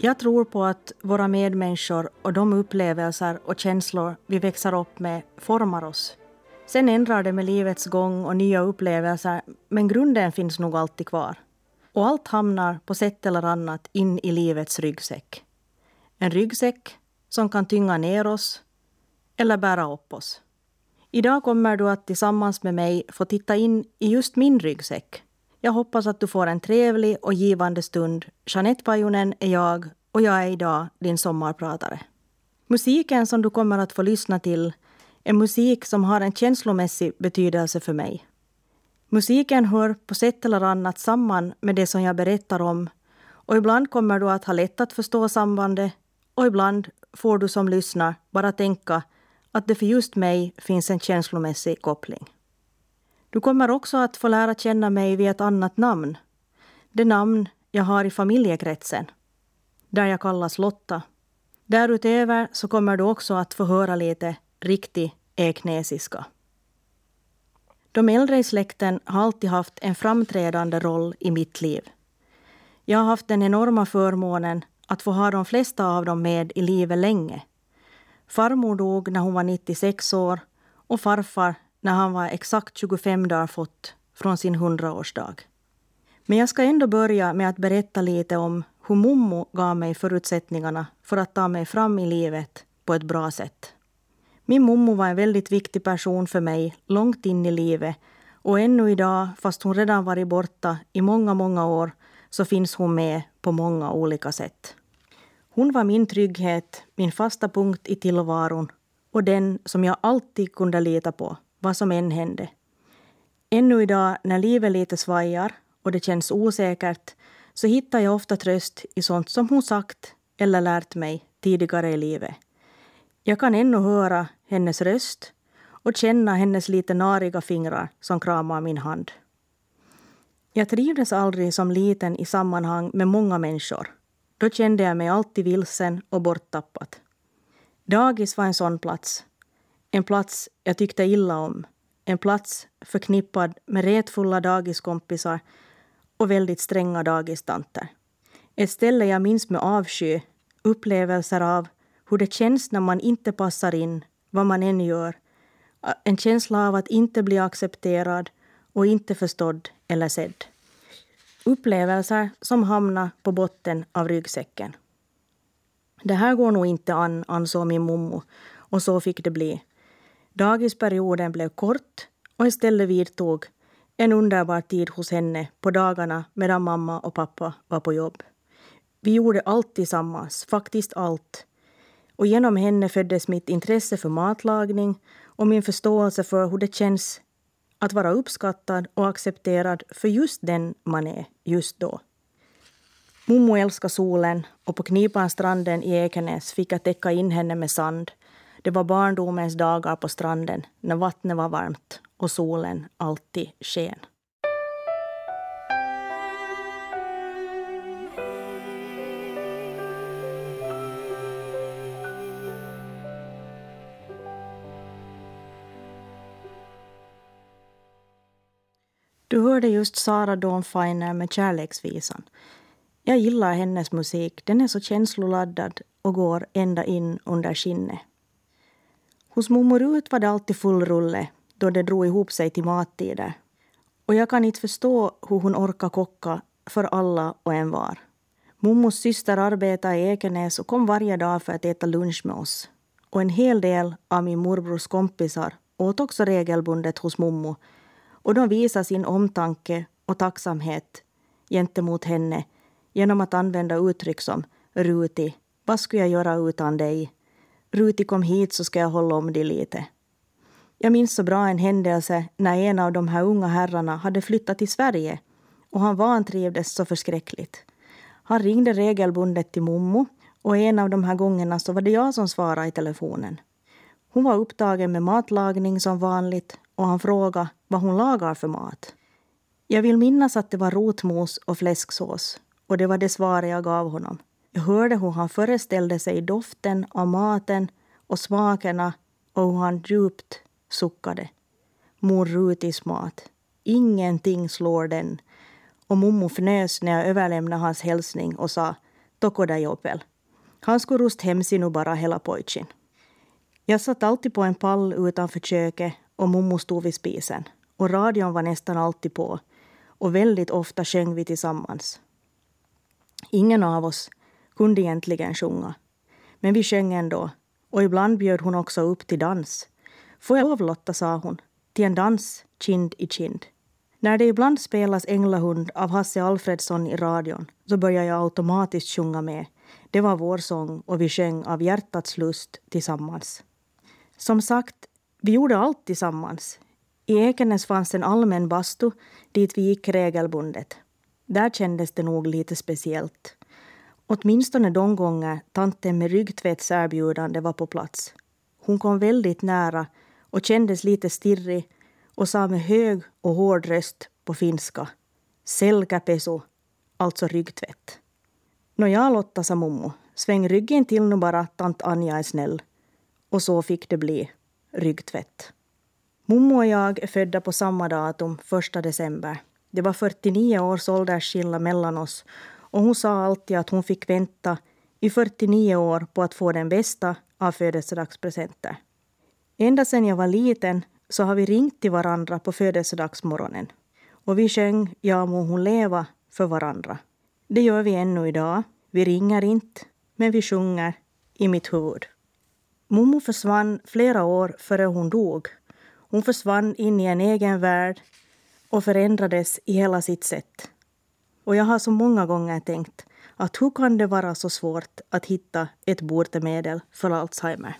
Jag tror på att våra medmänniskor och de upplevelser och känslor vi växer upp med formar oss. Sen ändrar det med livets gång och nya upplevelser, men grunden finns nog alltid kvar. Och allt hamnar på sätt eller annat in i livets ryggsäck. En ryggsäck som kan tynga ner oss eller bära upp oss. Idag kommer du att tillsammans med mig få titta in i just min ryggsäck. Jag hoppas att du får en trevlig och givande stund. Jeanette Pajunen är jag och jag är idag din sommarpratare. Musiken som du kommer att få lyssna till är musik som har en känslomässig betydelse för mig. Musiken hör på sätt eller annat samman med det som jag berättar om och ibland kommer du att ha lätt att förstå sambandet och ibland får du som lyssnar bara tänka att det för just mig finns en känslomässig koppling. Du kommer också att få lära känna mig vid ett annat namn. Det namn jag har i familjekretsen, där jag kallas Lotta. Därutöver så kommer du också att få höra lite riktig eknesiska. De äldre i släkten har alltid haft en framträdande roll i mitt liv. Jag har haft den enorma förmånen att få ha de flesta av dem med i livet länge. Farmor dog när hon var 96 år och farfar när han var exakt 25 dagar fått från sin 100-årsdag. Men jag ska ändå börja med att berätta lite om hur mommo gav mig förutsättningarna för att ta mig fram i livet på ett bra sätt. Min mommo var en väldigt viktig person för mig långt in i livet och ännu idag, fast hon redan varit borta i många, många år, så finns hon med på många olika sätt. Hon var min trygghet, min fasta punkt i tillvaron och den som jag alltid kunde lita på, vad som än hände. Ännu idag när livet lite svajar och det känns osäkert så hittar jag ofta tröst i sånt som hon sagt eller lärt mig tidigare i livet. Jag kan ännu höra hennes röst och känna hennes lite nariga fingrar som kramar min hand. Jag trivdes aldrig som liten i sammanhang med många människor. Då kände jag mig alltid vilsen och borttappad. Dagis var en sån plats. En plats jag tyckte illa om. En plats förknippad med retfulla dagiskompisar och väldigt stränga dagistanter. Ett ställe jag minns med avsky, upplevelser av hur det känns när man inte passar in, vad man än gör. En känsla av att inte bli accepterad och inte förstådd eller sedd. Upplevelser som hamnar på botten av ryggsäcken. Det här går nog inte an, ansåg min mommo, och så fick det bli. Dagisperioden blev kort och istället vidtog en underbar tid hos henne på dagarna medan mamma och pappa var på jobb. Vi gjorde allt tillsammans, faktiskt allt. Och genom henne föddes mitt intresse för matlagning och min förståelse för hur det känns att vara uppskattad och accepterad för just den man är just då. Mommo älskar solen och på Knipanstranden i Ekenäs fick jag täcka in henne med sand. Det var barndomens dagar på stranden när vattnet var varmt och solen alltid sken. Du hörde just Sara Dawn Finer med Kärleksvisan. Jag gillar hennes musik. Den är så känsloladdad och går ända in under skinnet. Hos mormor Rut var det alltid full rulle då det drog ihop sig till mattider. Och jag kan inte förstå hur hon orkar kocka för alla och en var. Mommos syster arbetade i Ekenäs och kom varje dag för att äta lunch med oss. Och en hel del av min morbrors kompisar åt också regelbundet hos mommo och de visade sin omtanke och tacksamhet gentemot henne genom att använda uttryck som Ruti, vad skulle jag göra utan dig? Ruti kom hit så ska jag hålla om dig lite. Jag minns så bra en händelse när en av de här unga herrarna hade flyttat till Sverige och han vantrivdes så förskräckligt. Han ringde regelbundet till mommo och en av de här gångerna så var det jag som svarade i telefonen. Hon var upptagen med matlagning som vanligt och han frågade vad hon lagar för mat. Jag vill minnas att det var rotmos och fläsksås och det var det svar jag gav honom. Jag hörde hur han föreställde sig doften av maten och smakerna och hur han djupt suckade. Mor Rutis mat. Ingenting slår den. Och mommo fnös när jag överlämnade hans hälsning och sa Tokoda Han skulle rust hem sig nu bara hela pojken. Jag satt alltid på en pall utanför köket och mommo stod vid spisen. Och radion var nästan alltid på. Och väldigt ofta sjöng vi tillsammans. Ingen av oss kunde egentligen sjunga. Men vi sjöng ändå. Och ibland bjöd hon också upp till dans. Får jag lov Lotta, sa hon, till en dans kind i kind. När det ibland spelas Änglahund av Hasse Alfredsson i radion så börjar jag automatiskt sjunga med. Det var vår sång och vi sjöng av hjärtats lust tillsammans. Som sagt, vi gjorde allt tillsammans. I Ekenäs fanns en allmän bastu dit vi gick regelbundet. Där kändes det nog lite speciellt. Åtminstone de gånger tanten med ryggtvättserbjudande var på plats. Hon kom väldigt nära och kändes lite stirrig och sa med hög och hård röst på finska Selkäpesu, alltså ryggtvätt. Nåja, Lotta, sa mommo, sväng ryggen till nu bara, tant Anja är snäll. Och så fick det bli ryggtvätt. Mommo och jag är födda på samma datum, första december. Det var 49 års åldersskillnad mellan oss och hon sa alltid att hon fick vänta i 49 år på att få den bästa av födelsedagspresenter. Ända sedan jag var liten så har vi ringt till varandra på födelsedagsmorgonen. Och vi sjöng Ja må hon leva för varandra. Det gör vi ännu idag. Vi ringer inte, men vi sjunger i mitt huvud. Momo försvann flera år före hon dog. Hon försvann in i en egen värld och förändrades i hela sitt sätt. Och jag har så många gånger tänkt att hur kan det vara så svårt att hitta ett botemedel för Alzheimer?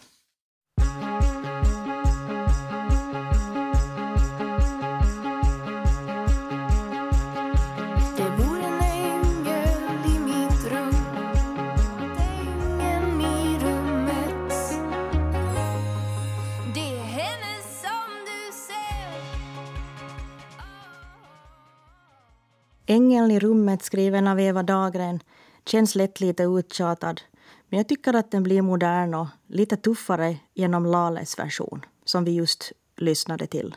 Ängeln i rummet skriven av Eva Dagren känns lätt lite uttjatad men jag tycker att den blir modern och lite tuffare genom Lales version som vi just lyssnade till.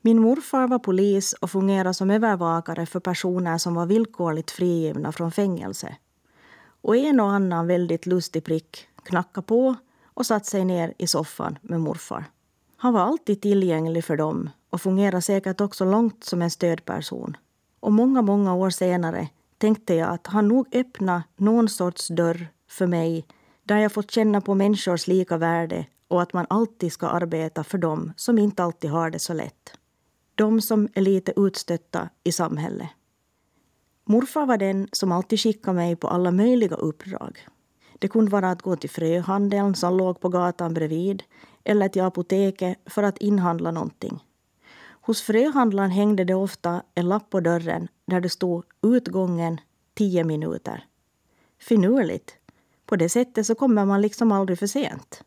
Min morfar var polis och fungerade som övervakare för personer som var villkorligt frigivna från fängelse. Och en och annan väldigt lustig prick knackade på och satte sig ner i soffan med morfar. Han var alltid tillgänglig för dem och fungerade säkert också långt som en stödperson. Och många, många år senare tänkte jag att han nog öppna någon sorts dörr för mig där jag fått känna på människors lika värde och att man alltid ska arbeta för dem som inte alltid har det så lätt. De som är lite utstötta i samhället. Morfar var den som alltid skickade mig på alla möjliga uppdrag. Det kunde vara att gå till fröhandeln som låg på gatan bredvid eller till apoteket för att inhandla någonting. Hos fröhandlaren hängde det ofta en lapp på dörren där det stod utgången tio minuter. Finurligt. På det sättet så kommer man liksom aldrig för sent.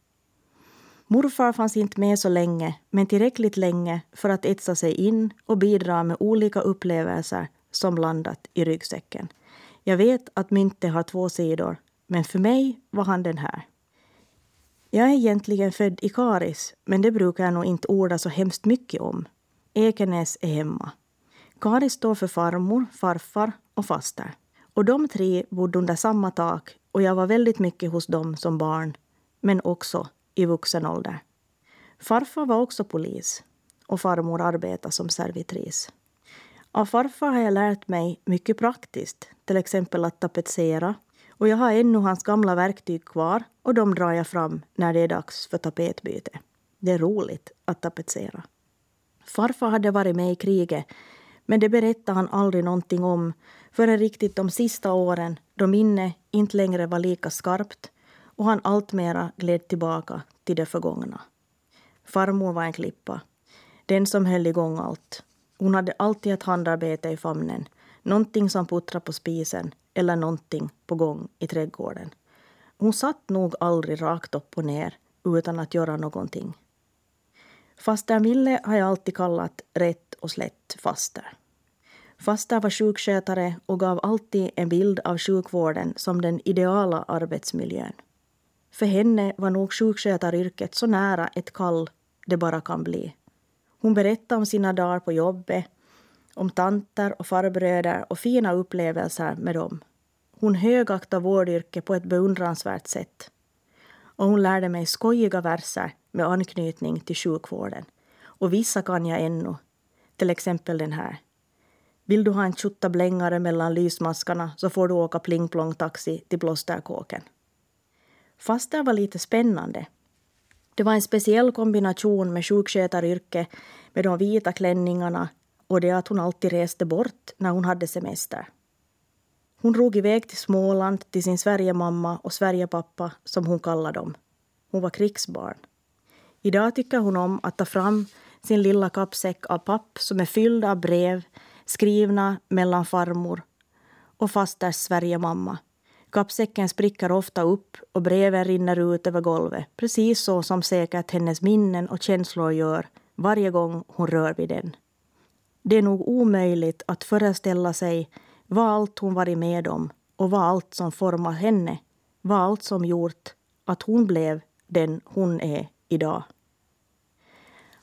Morfar fanns inte med så länge, men tillräckligt länge för att etsa sig in och bidra med olika upplevelser som landat i ryggsäcken. Jag vet att myntet har två sidor, men för mig var han den här. Jag är egentligen född i Karis, men det brukar jag nog inte orda så hemskt mycket om. Ekenäs är hemma. Kari står för farmor, farfar och faster. Och de tre bodde under samma tak och jag var väldigt mycket hos dem som barn, men också i vuxen ålder. Farfar var också polis och farmor arbetade som servitris. Av farfar har jag lärt mig mycket praktiskt, till exempel att tapetsera. Och jag har ännu hans gamla verktyg kvar och de drar jag fram när det är dags för tapetbyte. Det är roligt att tapetsera. Farfar hade varit med i kriget men det berättade han aldrig någonting om förrän riktigt de sista åren då minne inte längre var lika skarpt och han alltmera gled tillbaka till det förgångna. Farmor var en klippa, den som höll igång allt. Hon hade alltid ett handarbete i famnen, någonting som puttrade på spisen eller någonting på gång i trädgården. Hon satt nog aldrig rakt upp och ner utan att göra någonting. Faster Mille har jag alltid kallat rätt och slätt faster. Faster var sjukskötare och gav alltid en bild av sjukvården som den ideala arbetsmiljön. För henne var nog sjukskötaryrket så nära ett kall det bara kan bli. Hon berättade om sina dagar på jobbet, om tanter och farbröder och fina upplevelser med dem. Hon högaktade vårdyrket på ett beundransvärt sätt. Och hon lärde mig skojiga verser med anknytning till sjukvården. Och vissa kan jag ännu. Till exempel den här. Vill du ha en tjottablängare mellan lysmaskarna så får du åka plingplongtaxi till blåsterkåken. Fast det var lite spännande. Det var en speciell kombination med sjukskötaryrke med de vita klänningarna och det att hon alltid reste bort när hon hade semester. Hon drog iväg till Småland till sin Sverigemamma och Sverigepappa som hon kallade dem. Hon var krigsbarn. Idag tycker hon om att ta fram sin lilla kappsäck av papp som är fylld av brev skrivna mellan farmor och fasters Sverigemamma. Kappsäcken spricker ofta upp och breven rinner ut över golvet precis så som säkert hennes minnen och känslor gör varje gång hon rör vid den. Det är nog omöjligt att föreställa sig vad allt hon varit med om och vad allt som format henne, vad allt som gjort att hon blev den hon är idag.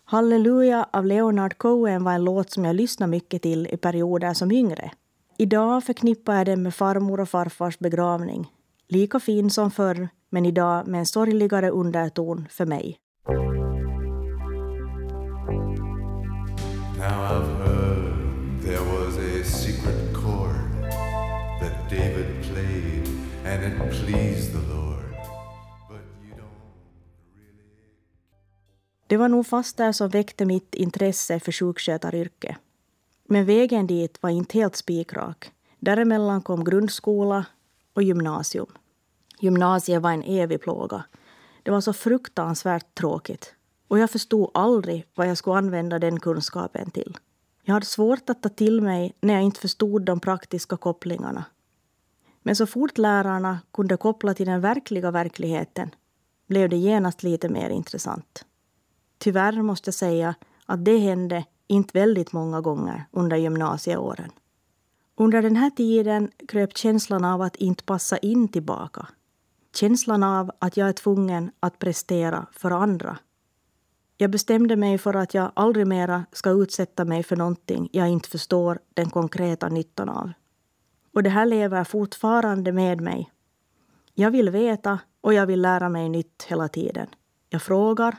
Halleluja av Leonard Cohen var en låt som jag lyssnade mycket till i perioder som yngre. Idag förknippar jag den med farmor och farfars begravning. Lika fin som förr, men idag med en sorgligare underton för mig. And please the Lord. But you don't really... Det var nog faster som väckte mitt intresse för sjukskötaryrket. Men vägen dit var inte helt spikrak. Däremellan kom grundskola och gymnasium. Gymnasiet var en evig plåga. Det var så fruktansvärt tråkigt och jag förstod aldrig vad jag skulle använda den kunskapen till. Jag hade svårt att ta till mig när jag inte förstod de praktiska kopplingarna. Men så fort lärarna kunde koppla till den verkliga verkligheten blev det genast lite mer intressant. Tyvärr måste jag säga att det hände inte väldigt många gånger under gymnasieåren. Under den här tiden kröp känslan av att inte passa in tillbaka. Känslan av att jag är tvungen att prestera för andra jag bestämde mig för att jag aldrig mera ska utsätta mig för någonting jag inte förstår den konkreta nyttan av. Och det här lever fortfarande med mig. Jag vill veta och jag vill lära mig nytt hela tiden. Jag frågar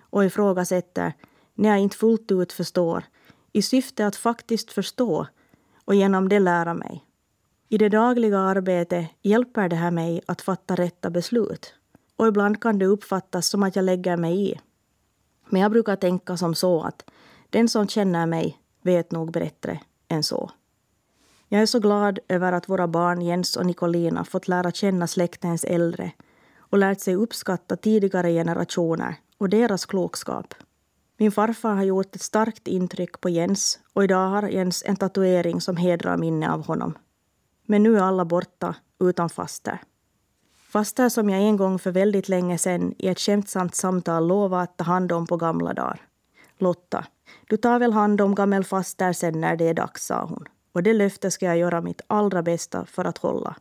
och ifrågasätter när jag inte fullt ut förstår i syfte att faktiskt förstå och genom det lära mig. I det dagliga arbetet hjälper det här mig att fatta rätta beslut och ibland kan det uppfattas som att jag lägger mig i. Men jag brukar tänka som så att den som känner mig vet nog bättre än så. Jag är så glad över att våra barn Jens och Nicolina fått lära känna släktens äldre och lärt sig uppskatta tidigare generationer och deras klokskap. Min farfar har gjort ett starkt intryck på Jens och idag har Jens en tatuering som hedrar minne av honom. Men nu är alla borta, utan faster. Faster som jag en gång för väldigt länge sedan i ett skämtsamt samtal lovade att ta hand om på gamla dagar. Lotta, du tar väl hand om gammelfaster sen när det är dags, sa hon. Och det löftet ska jag göra mitt allra bästa för att hålla.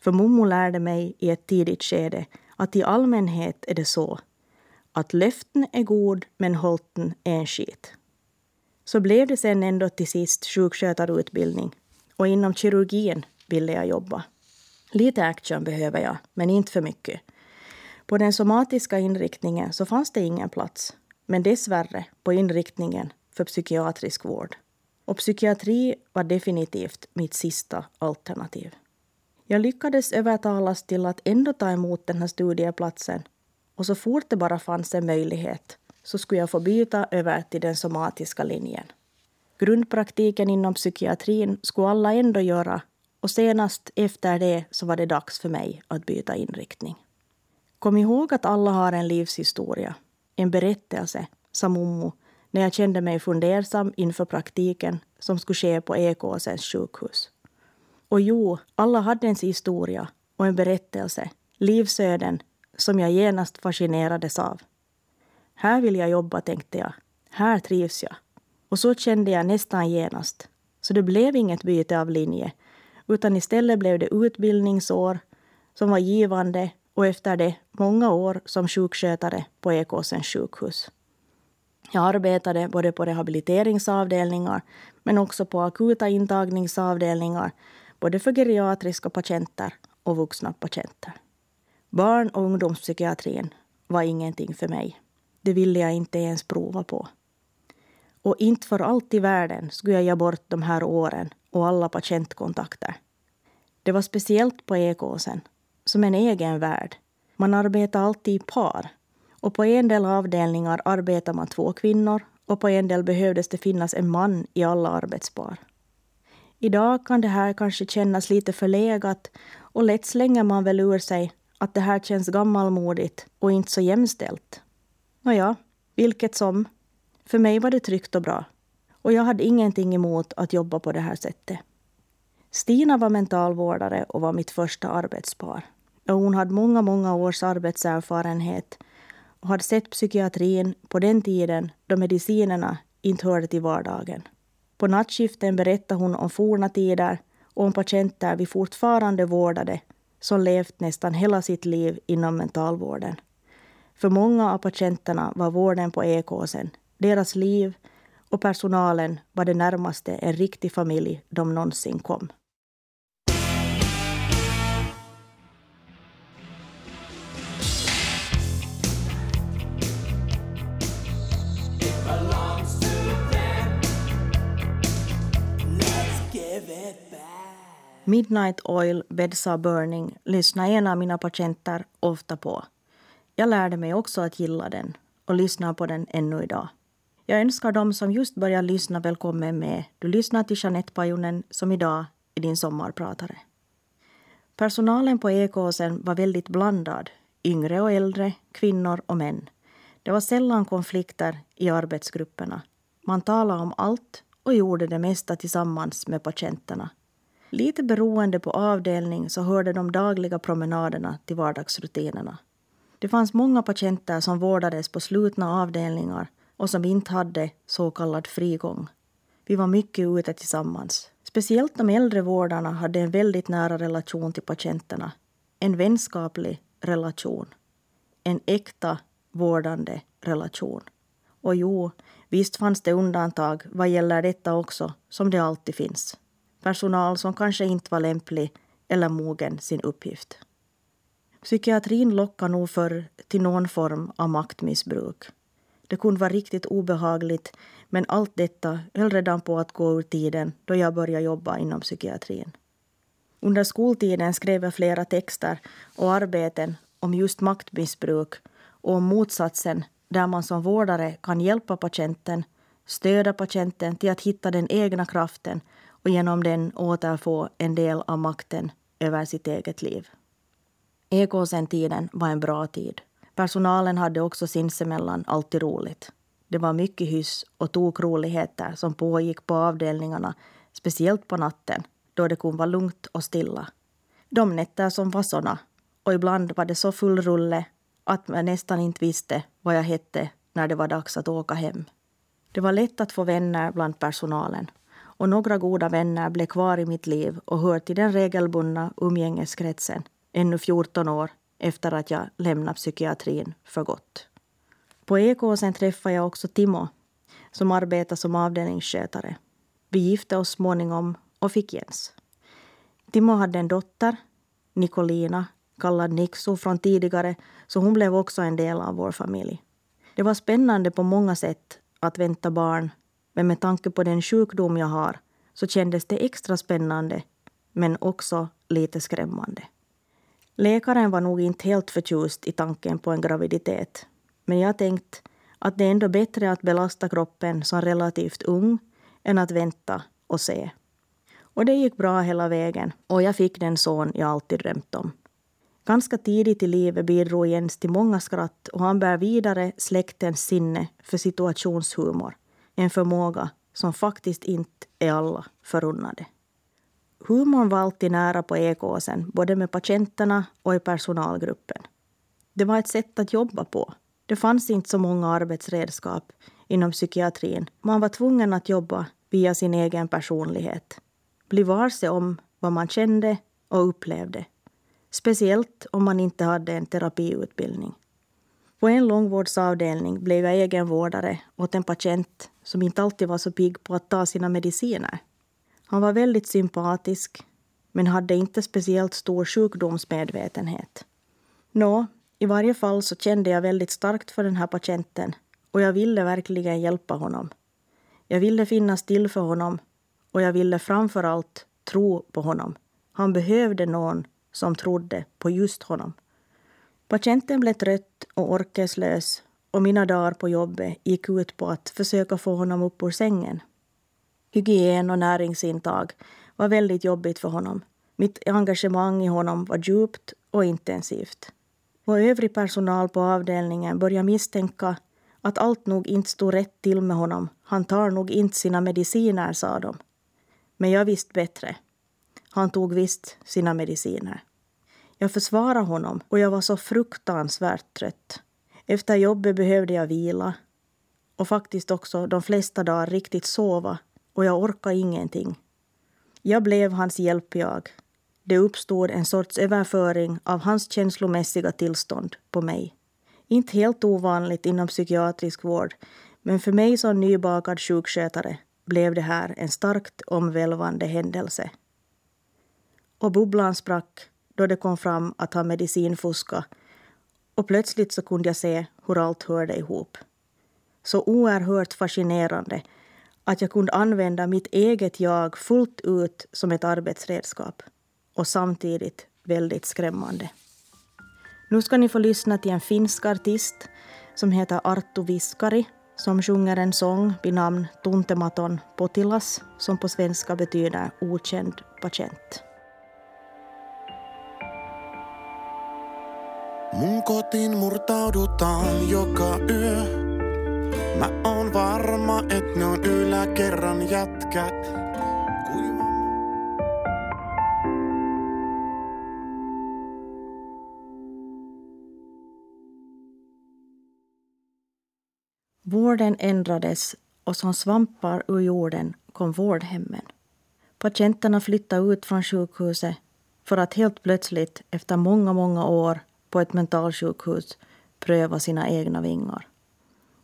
För mommo lärde mig i ett tidigt skede att i allmänhet är det så att löften är god men holten är en skit. Så blev det sen ändå till sist sjukskötarutbildning och inom kirurgin ville jag jobba. Lite action behöver jag, men inte för mycket. På den somatiska inriktningen så fanns det ingen plats, men dessvärre på inriktningen för psykiatrisk vård. Och psykiatri var definitivt mitt sista alternativ. Jag lyckades övertalas till att ändå ta emot den här studieplatsen och så fort det bara fanns en möjlighet så skulle jag få byta över till den somatiska linjen. Grundpraktiken inom psykiatrin skulle alla ändå göra och senast efter det så var det dags för mig att byta inriktning. Kom ihåg att alla har en livshistoria, en berättelse, sa Mommo när jag kände mig fundersam inför praktiken som skulle ske på Ekåsens sjukhus. Och jo, alla hade en historia och en berättelse, livsöden som jag genast fascinerades av. Här vill jag jobba, tänkte jag. Här trivs jag. Och så kände jag nästan genast. Så det blev inget byte av linje utan istället blev det utbildningsår som var givande och efter det många år som sjukskötare på Ekåsens sjukhus. Jag arbetade både på rehabiliteringsavdelningar men också på akuta intagningsavdelningar både för geriatriska patienter och vuxna patienter. Barn och ungdomspsykiatrin var ingenting för mig. Det ville jag inte ens prova på. Och inte för allt i världen skulle jag ge bort de här åren och alla patientkontakter. Det var speciellt på ekåsen, som en egen värld. Man arbetade alltid i par. Och på en del avdelningar arbetar man två kvinnor och på en del behövdes det finnas en man i alla arbetspar. Idag kan det här kanske kännas lite förlegat och lätt slänger man väl ur sig att det här känns gammalmodigt och inte så jämställt. Nåja, vilket som. För mig var det tryggt och bra. Och jag hade ingenting emot att jobba på det här sättet. Stina var mentalvårdare och var mitt första arbetspar. Och hon hade många, många års arbetserfarenhet och hade sett psykiatrin på den tiden då medicinerna inte hörde till vardagen. På nattskiften berättade hon om forna tider och om patienter vi fortfarande vårdade som levt nästan hela sitt liv inom mentalvården. För många av patienterna var vården på ekåsen deras liv och personalen var det närmaste en riktig familj de någonsin kom. Midnight Oil Bedside Burning lyssnar en av mina patienter ofta på. Jag lärde mig också att gilla den och lyssnar på den ännu idag. Jag önskar dem som just börjar lyssna välkommen med. Du lyssnar till Jeanette Pajunen som idag är din sommarpratare. Personalen på Ekåsen var väldigt blandad. Yngre och äldre, kvinnor och män. Det var sällan konflikter i arbetsgrupperna. Man talade om allt och gjorde det mesta tillsammans med patienterna. Lite beroende på avdelning så hörde de dagliga promenaderna till vardagsrutinerna. Det fanns många patienter som vårdades på slutna avdelningar och som inte hade så kallad frigång. Vi var mycket ute tillsammans. Speciellt de äldre vårdarna hade en väldigt nära relation till patienterna. En vänskaplig relation. En äkta vårdande relation. Och jo, visst fanns det undantag vad gäller detta också, som det alltid finns. Personal som kanske inte var lämplig eller mogen sin uppgift. Psykiatrin lockar nog för till någon form av maktmissbruk. Det kunde vara riktigt obehagligt men allt detta höll redan på att gå ur tiden då jag började jobba inom psykiatrin. Under skoltiden skrev jag flera texter och arbeten om just maktmissbruk och om motsatsen där man som vårdare kan hjälpa patienten, stödja patienten till att hitta den egna kraften och genom den återfå en del av makten över sitt eget liv. Ekåsen-tiden var en bra tid. Personalen hade också sinsemellan alltid roligt. Det var mycket hyss och tokroligheter som pågick på avdelningarna, speciellt på natten då det kunde vara lugnt och stilla. De nätter som var såna, och ibland var det så full rulle att man nästan inte visste vad jag hette när det var dags att åka hem. Det var lätt att få vänner bland personalen och några goda vänner blev kvar i mitt liv och hör till den regelbundna umgängeskretsen ännu 14 år efter att jag lämnat psykiatrin för gott. På Ekåsen träffade jag också Timo som arbetar som avdelningsskötare. Vi gifte oss småningom och fick Jens. Timo hade en dotter, Nicolina, kallad Nixo från tidigare, så hon blev också en del av vår familj. Det var spännande på många sätt att vänta barn, men med tanke på den sjukdom jag har så kändes det extra spännande, men också lite skrämmande. Läkaren var nog inte helt förtjust i tanken på en graviditet. Men jag tänkte att det är ändå bättre att belasta kroppen som relativt ung än att vänta och se. Och det gick bra hela vägen och jag fick den son jag alltid drömt om. Ganska tidigt i livet bidrog Jens till många skratt och han bär vidare släktens sinne för situationshumor. En förmåga som faktiskt inte är alla förunnade. Humorn var alltid nära på ekåsen, både med patienterna och i personalgruppen. Det var ett sätt att jobba på. Det fanns inte så många arbetsredskap inom psykiatrin. Man var tvungen att jobba via sin egen personlighet. Bli varse om vad man kände och upplevde. Speciellt om man inte hade en terapiutbildning. På en långvårdsavdelning blev jag egenvårdare åt en patient som inte alltid var så pigg på att ta sina mediciner. Han var väldigt sympatisk, men hade inte speciellt stor sjukdomsmedvetenhet. Nå, i varje fall så kände jag väldigt starkt för den här patienten och jag ville verkligen hjälpa honom. Jag ville finnas till för honom och jag ville framför allt tro på honom. Han behövde någon som trodde på just honom. Patienten blev trött och orkeslös och mina dagar på jobbet gick ut på att försöka få honom upp ur sängen. Hygien och näringsintag var väldigt jobbigt för honom. Mitt engagemang i honom var djupt och intensivt. Och övrig personal på avdelningen började misstänka att allt nog inte stod rätt till med honom. Han tar nog inte sina mediciner, sa de. Men jag visste bättre. Han tog visst sina mediciner. Jag försvarade honom och jag var så fruktansvärt trött. Efter jobbet behövde jag vila och faktiskt också de flesta dagar riktigt sova och jag orkade ingenting. Jag blev hans hjälpjag. Det uppstod en sorts överföring av hans känslomässiga tillstånd på mig. Inte helt ovanligt inom psykiatrisk vård, men för mig som nybakad sjukskötare blev det här en starkt omvälvande händelse. Och bubblan sprack då det kom fram att han medicinfuska och plötsligt så kunde jag se hur allt hörde ihop. Så oerhört fascinerande att jag kunde använda mitt eget jag fullt ut som ett arbetsredskap och samtidigt väldigt skrämmande. Nu ska ni få lyssna till en finsk artist som heter Arttu Viskari som sjunger en sång vid namn Tuntematon potilas som på svenska betyder okänd patient. Mun kotiin murtaudutaan joka yö. Mä oon varma, et ne on yläkerran jätkät. Vården ändrades och som svampar ur jorden kom vårdhemmen. Patienterna flyttade ut från sjukhuset för att helt plötsligt, efter många, många år på ett mentalsjukhus, pröva sina egna vingar.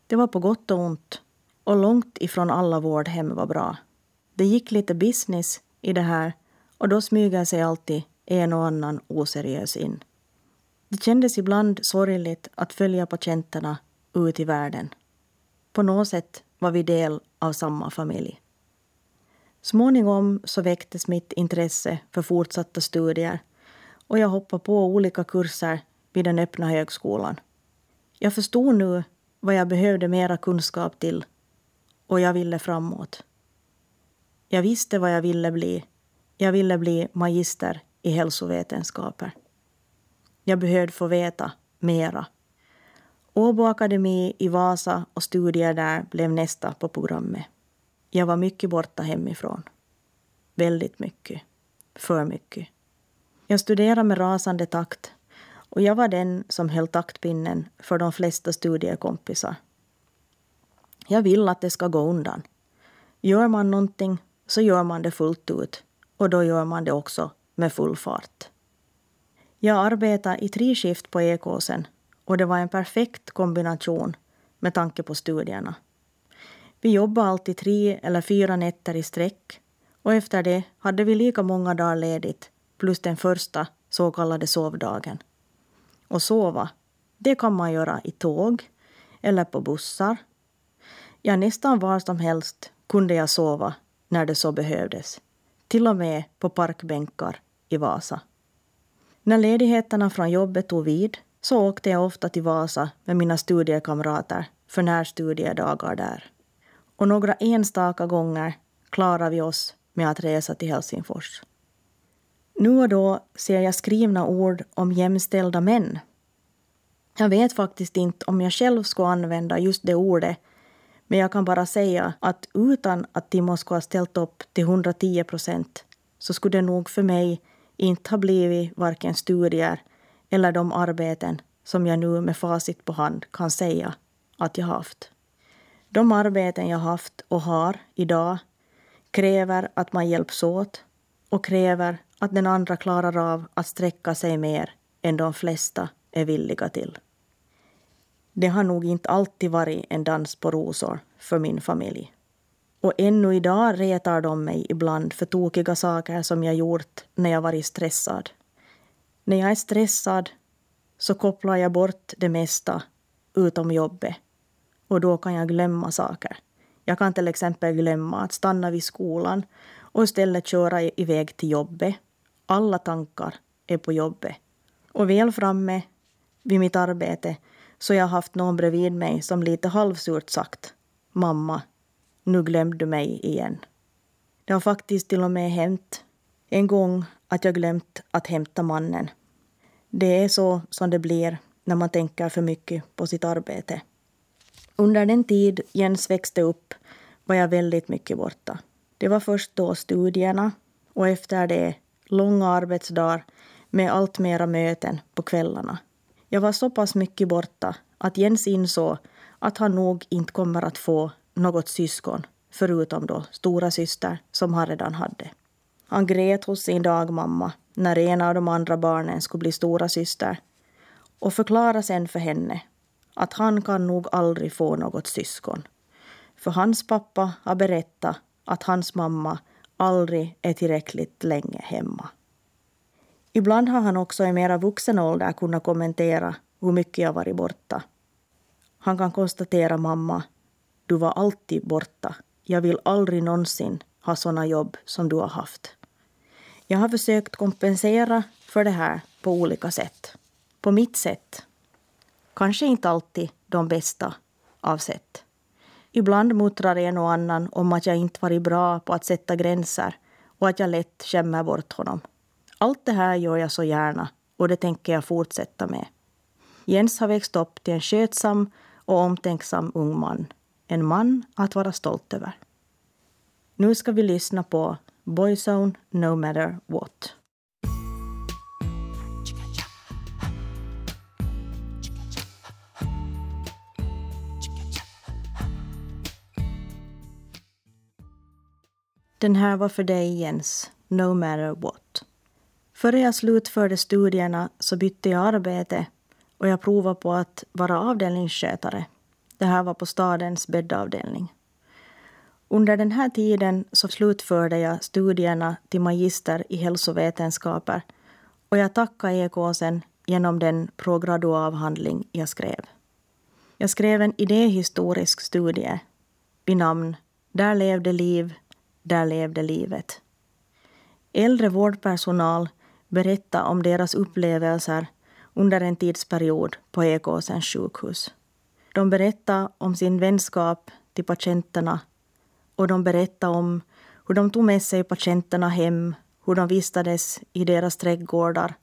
Det var på gott och ont och långt ifrån alla vårdhem var bra. Det gick lite business i det här och då smyger sig alltid en och annan oseriös in. Det kändes ibland sorgligt att följa patienterna ut i världen. På något sätt var vi del av samma familj. Småningom så väcktes mitt intresse för fortsatta studier och jag hoppade på olika kurser vid den öppna högskolan. Jag förstod nu vad jag behövde mera kunskap till och jag ville framåt. Jag visste vad jag ville bli. Jag ville bli magister i hälsovetenskaper. Jag behövde få veta mera. Åbo Akademi i Vasa och studier där blev nästa på programmet. Jag var mycket borta hemifrån. Väldigt mycket. För mycket. Jag studerade med rasande takt och jag var den som höll taktpinnen för de flesta studiekompisar. Jag vill att det ska gå undan. Gör man någonting så gör man det fullt ut och då gör man det också med full fart. Jag arbetade i tre skift på Ekåsen och det var en perfekt kombination med tanke på studierna. Vi jobbade alltid tre eller fyra nätter i sträck och efter det hade vi lika många dagar ledigt plus den första så kallade sovdagen. Och sova, det kan man göra i tåg eller på bussar. Ja, nästan var som helst kunde jag sova när det så behövdes. Till och med på parkbänkar i Vasa. När ledigheterna från jobbet tog vid så åkte jag ofta till Vasa med mina studiekamrater för närstudiedagar där. Och några enstaka gånger klarade vi oss med att resa till Helsingfors. Nu och då ser jag skrivna ord om jämställda män. Jag vet faktiskt inte om jag själv skulle använda just det ordet men jag kan bara säga att utan att Timo skulle ha ställt upp till 110 procent så skulle det nog för mig inte ha blivit varken studier eller de arbeten som jag nu med facit på hand kan säga att jag haft. De arbeten jag haft och har idag kräver att man hjälps åt och kräver att den andra klarar av att sträcka sig mer än de flesta är villiga till. Det har nog inte alltid varit en dans på rosor för min familj. Och ännu idag retar de mig ibland för tokiga saker som jag gjort när jag varit stressad. När jag är stressad så kopplar jag bort det mesta utom jobbet. Och då kan jag glömma saker. Jag kan till exempel glömma att stanna vid skolan och istället köra iväg till jobbet. Alla tankar är på jobbet. Och väl framme vid mitt arbete så jag haft någon bredvid mig som lite halvsurt sagt Mamma, nu glömde du mig igen. Det har faktiskt till och med hänt en gång att jag glömt att hämta mannen. Det är så som det blir när man tänker för mycket på sitt arbete. Under den tid Jens växte upp var jag väldigt mycket borta. Det var först då studierna och efter det långa arbetsdagar med allt mera möten på kvällarna. Jag var så pass mycket borta att Jens insåg att han nog inte kommer att få något syskon förutom då stora syster som han redan hade. Han grät hos sin dagmamma när en av de andra barnen skulle bli stora syster och förklarade sen för henne att han kan nog aldrig få något syskon. För hans pappa har berättat att hans mamma aldrig är tillräckligt länge hemma. Ibland har han också i mera vuxen ålder kunnat kommentera hur mycket jag varit borta. Han kan konstatera mamma, du var alltid borta. Jag vill aldrig någonsin ha såna jobb som du har haft. Jag har försökt kompensera för det här på olika sätt. På mitt sätt. Kanske inte alltid de bästa av sätt. Ibland muttrar en och annan om att jag inte varit bra på att sätta gränser och att jag lätt skämmer bort honom. Allt det här gör jag så gärna och det tänker jag fortsätta med. Jens har växt upp till en skötsam och omtänksam ung man. En man att vara stolt över. Nu ska vi lyssna på Boyzone No Matter What. Den här var för dig Jens, No matter what. Före jag slutförde studierna så bytte jag arbete och jag provade på att vara avdelningsskötare. Det här var på stadens bäddavdelning. Under den här tiden så slutförde jag studierna till magister i hälsovetenskaper och jag tackade ekosen genom den prograduavhandling jag skrev. Jag skrev en idéhistorisk studie vid namn Där levde liv, där levde livet. Äldre vårdpersonal berättade om deras upplevelser under en tidsperiod på Ekåsens sjukhus. De berättade om sin vänskap till patienterna och de berättade om hur de tog med sig patienterna hem, hur de vistades i deras trädgårdar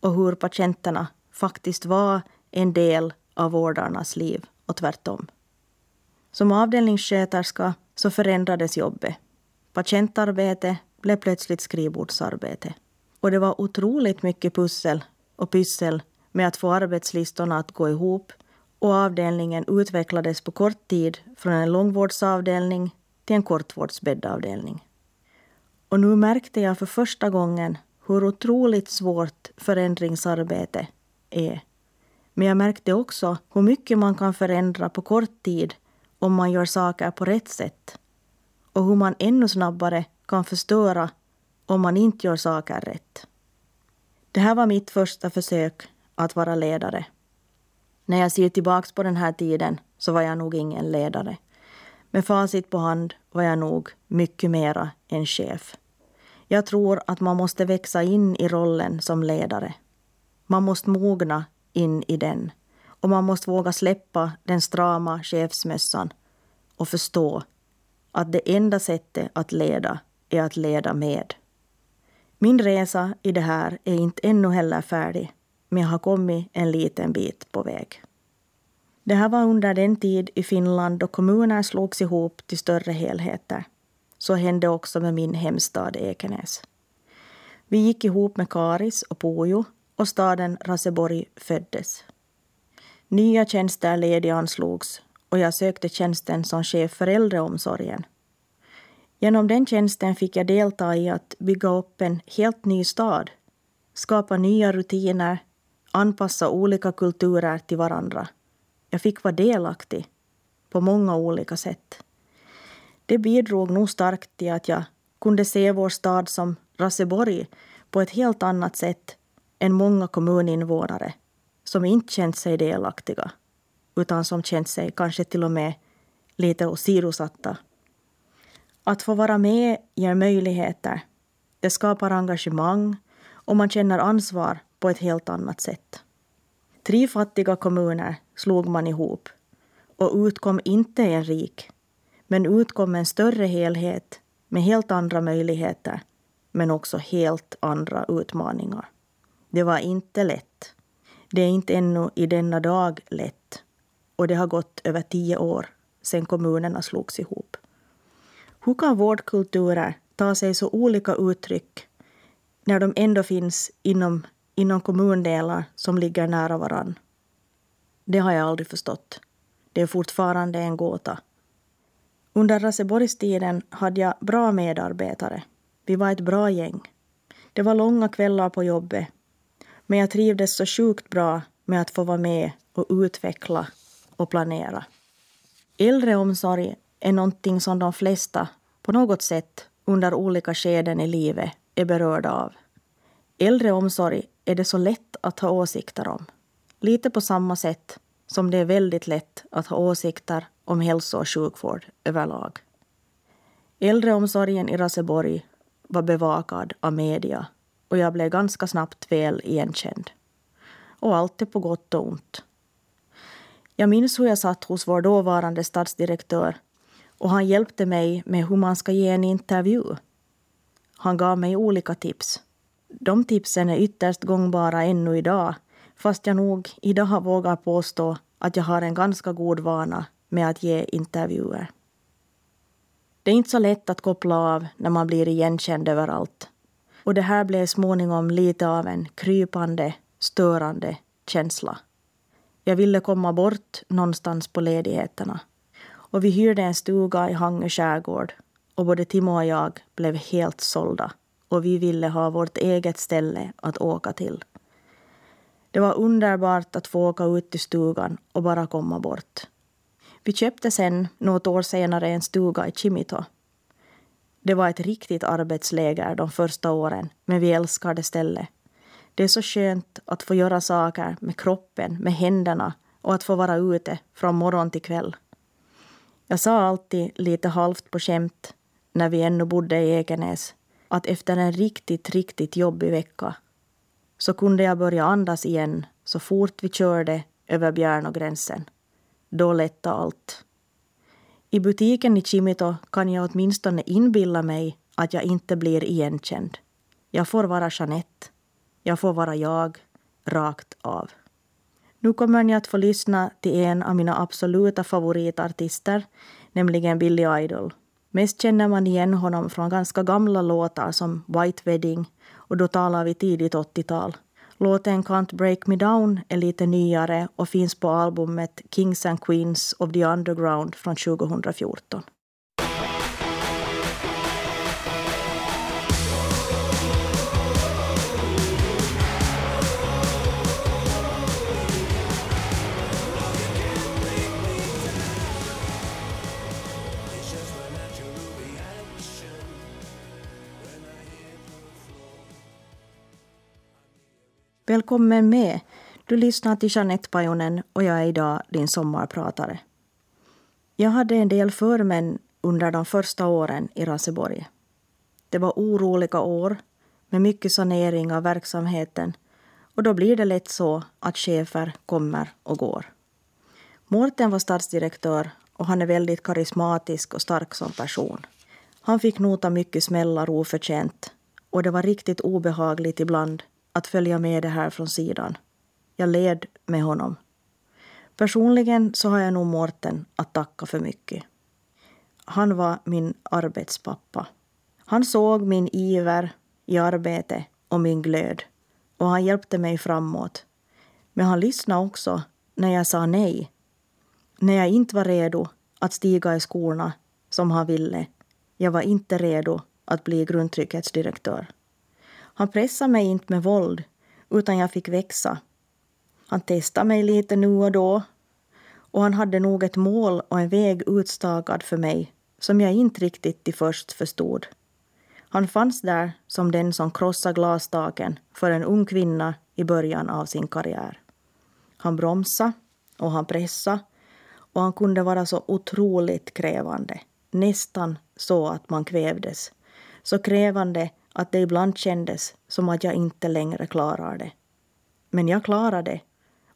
och hur patienterna faktiskt var en del av vårdarnas liv och tvärtom. Som avdelningssköterska så förändrades jobbet. Patientarbete blev plötsligt skrivbordsarbete. Och det var otroligt mycket pussel och pyssel med att få arbetslistorna att gå ihop och avdelningen utvecklades på kort tid från en långvårdsavdelning till en kortvårdsbäddavdelning. Och nu märkte jag för första gången hur otroligt svårt förändringsarbete är. Men jag märkte också hur mycket man kan förändra på kort tid om man gör saker på rätt sätt. Och hur man ännu snabbare kan förstöra om man inte gör saker rätt. Det här var mitt första försök att vara ledare. När jag ser tillbaka på den här tiden så var jag nog ingen ledare. Med facit på hand var jag nog mycket mera en chef. Jag tror att man måste växa in i rollen som ledare. Man måste mogna in i den och man måste våga släppa den strama chefsmössan och förstå att det enda sättet att leda är att leda med. Min resa i det här är inte ännu heller färdig, men jag har kommit en liten bit på väg. Det här var under den tid i Finland då kommuner slogs ihop till större helheter. Så hände också med min hemstad Ekenäs. Vi gick ihop med Karis och Pujo och staden Raseborg föddes. Nya tjänster lediganslogs och jag sökte tjänsten som chef för äldreomsorgen. Genom den tjänsten fick jag delta i att bygga upp en helt ny stad, skapa nya rutiner, anpassa olika kulturer till varandra. Jag fick vara delaktig på många olika sätt. Det bidrog nog starkt till att jag kunde se vår stad som Raseborg på ett helt annat sätt än många kommuninvånare som inte känt sig delaktiga utan som känt sig kanske till och med lite åsidosatta. Att få vara med ger möjligheter. Det skapar engagemang och man känner ansvar på ett helt annat sätt. Tre fattiga kommuner slog man ihop och utkom inte en rik, men utkom en större helhet med helt andra möjligheter, men också helt andra utmaningar. Det var inte lätt. Det är inte ännu i denna dag lätt. Och det har gått över tio år sedan kommunerna slogs ihop. Hur kan vårdkulturer ta sig så olika uttryck när de ändå finns inom, inom kommundelar som ligger nära varann? Det har jag aldrig förstått. Det är fortfarande en gåta. Under Raseborgstiden hade jag bra medarbetare. Vi var ett bra gäng. Det var långa kvällar på jobbet. Men jag trivdes så sjukt bra med att få vara med och utveckla och planera. Äldreomsorg är någonting som de flesta på något sätt under olika skeden i livet är berörda av. Äldreomsorg är det så lätt att ha åsikter om. Lite på samma sätt som det är väldigt lätt att ha åsikter om hälso och sjukvård överlag. Äldreomsorgen i Raseborg var bevakad av media och jag blev ganska snabbt väl igenkänd. Och allt är på gott och ont. Jag minns hur jag satt hos vår dåvarande stadsdirektör och han hjälpte mig med hur man ska ge en intervju. Han gav mig olika tips. De tipsen är ytterst gångbara ännu idag fast jag nog idag vågar påstå att jag har en ganska god vana med att ge intervjuer. Det är inte så lätt att koppla av när man blir igenkänd överallt. Och det här blev småningom lite av en krypande, störande känsla. Jag ville komma bort någonstans på ledigheterna. Och vi hyrde en stuga i Hangö skärgård och både Timo och jag blev helt sålda och vi ville ha vårt eget ställe att åka till. Det var underbart att få åka ut till stugan och bara komma bort. Vi köpte sen, något år senare, en stuga i Chimito. Det var ett riktigt arbetsläger de första åren, men vi älskade stället. Det är så skönt att få göra saker med kroppen, med händerna och att få vara ute från morgon till kväll. Jag sa alltid lite halvt på skämt när vi ännu bodde i Ekenäs att efter en riktigt, riktigt jobbig vecka så kunde jag börja andas igen så fort vi körde över Bjärnogränsen. Då lättade allt. I butiken i Chimito kan jag åtminstone inbilla mig att jag inte blir igenkänd. Jag får vara Jeanette. Jag får vara jag, rakt av. Nu kommer ni att få lyssna till en av mina absoluta favoritartister, nämligen Billy Idol. Mest känner man igen honom från ganska gamla låtar som White Wedding och då talar vi tidigt 80-tal. Låten Can't Break Me Down är lite nyare och finns på albumet Kings and Queens of the Underground från 2014. Välkommen med! Du lyssnar till Jeanette Pajonen och jag är idag din sommarpratare. Jag hade en del förmän under de första åren i Raseborg. Det var oroliga år med mycket sanering av verksamheten och då blir det lätt så att chefer kommer och går. Mårten var stadsdirektör och han är väldigt karismatisk och stark som person. Han fick nota mycket smällar oförtjänt och det var riktigt obehagligt ibland att följa med det här från sidan. Jag led med honom. Personligen så har jag nog Mårten att tacka för mycket. Han var min arbetspappa. Han såg min iver i arbete och min glöd och han hjälpte mig framåt. Men han lyssnade också när jag sa nej. När jag inte var redo att stiga i skorna som han ville. Jag var inte redo att bli grundtrygghetsdirektör. Han pressade mig inte med våld, utan jag fick växa. Han testade mig lite nu och då och han hade nog ett mål och en väg utstakad för mig som jag inte riktigt till först förstod. Han fanns där som den som krossade glastaken för en ung kvinna i början av sin karriär. Han bromsade och han pressade och han kunde vara så otroligt krävande. Nästan så att man kvävdes. Så krävande att det ibland kändes som att jag inte längre klarar det. Men jag klarade det.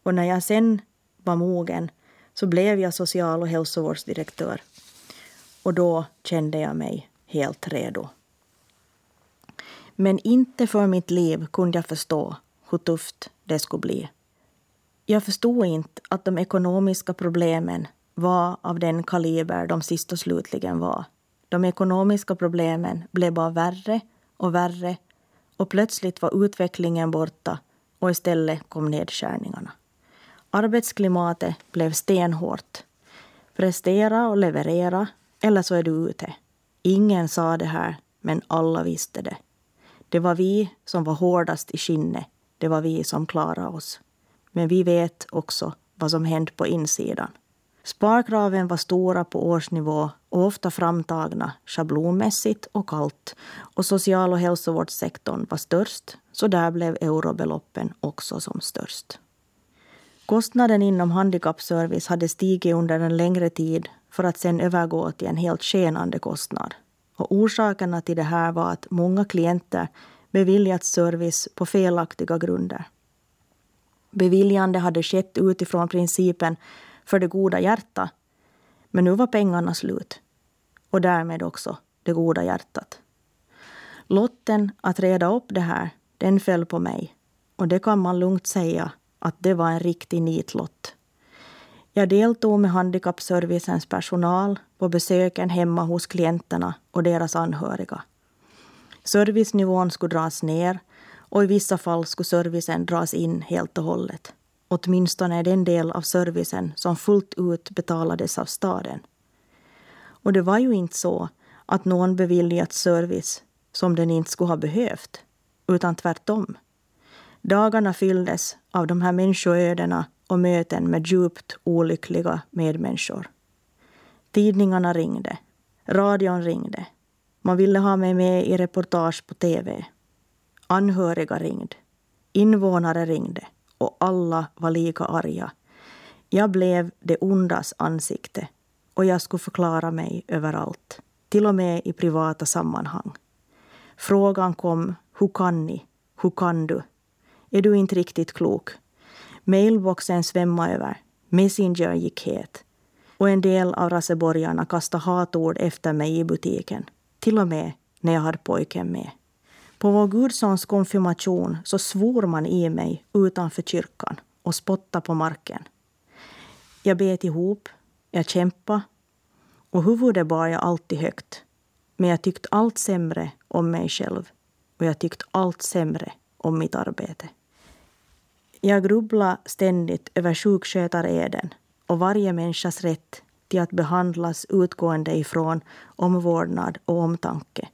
Och när jag sen var mogen så blev jag social och hälsovårdsdirektör. Och då kände jag mig helt redo. Men inte för mitt liv kunde jag förstå hur tufft det skulle bli. Jag förstod inte att de ekonomiska problemen var av den kaliber de sist och slutligen var. De ekonomiska problemen blev bara värre och värre och plötsligt var utvecklingen borta och istället kom nedskärningarna. Arbetsklimatet blev stenhårt. Prestera och leverera, eller så är du ute. Ingen sa det här, men alla visste det. Det var vi som var hårdast i skinnet. Det var vi som klarade oss. Men vi vet också vad som hände på insidan. Sparkraven var stora på årsnivå och ofta framtagna schablonmässigt och kallt. Och social och hälsovårdssektorn var störst, så där blev eurobeloppen också som störst. Kostnaden inom handikappservice hade stigit under en längre tid för att sen övergå till en helt skenande kostnad. Och orsakerna till det här var att många klienter beviljats service på felaktiga grunder. Beviljande hade skett utifrån principen för det goda hjärtat. Men nu var pengarna slut. Och därmed också det goda hjärtat. Lotten att reda upp det här, den föll på mig. Och det kan man lugnt säga att det var en riktig nitlott. Jag deltog med handikappservicens personal på besöken hemma hos klienterna och deras anhöriga. Servicenivån skulle dras ner och i vissa fall skulle servicen dras in helt och hållet. Åtminstone den del av servicen som fullt ut betalades av staden. Och det var ju inte så att någon beviljat service som den inte skulle ha behövt, utan tvärtom. Dagarna fylldes av de här människoödena och möten med djupt olyckliga medmänniskor. Tidningarna ringde. Radion ringde. Man ville ha mig med i reportage på tv. Anhöriga ringde. Invånare ringde. Och alla var lika arga. Jag blev det ondas ansikte och jag skulle förklara mig överallt. Till och med i privata sammanhang. Frågan kom, hur kan ni? Hur kan du? Är du inte riktigt klok? Mailboxen svämmade över. Messenger gick het. Och en del av raseborgarna kastade hatord efter mig i butiken. Till och med när jag hade pojken med. På vår gudsons konfirmation så svor man i mig utanför kyrkan och spottade på marken. Jag bet ihop, jag kämpade och huvudet bar jag alltid högt. Men jag tyckte allt sämre om mig själv och jag tyckte allt sämre om mitt arbete. Jag grubblade ständigt över sjukskötareden och varje människas rätt till att behandlas utgående ifrån omvårdnad och omtanke.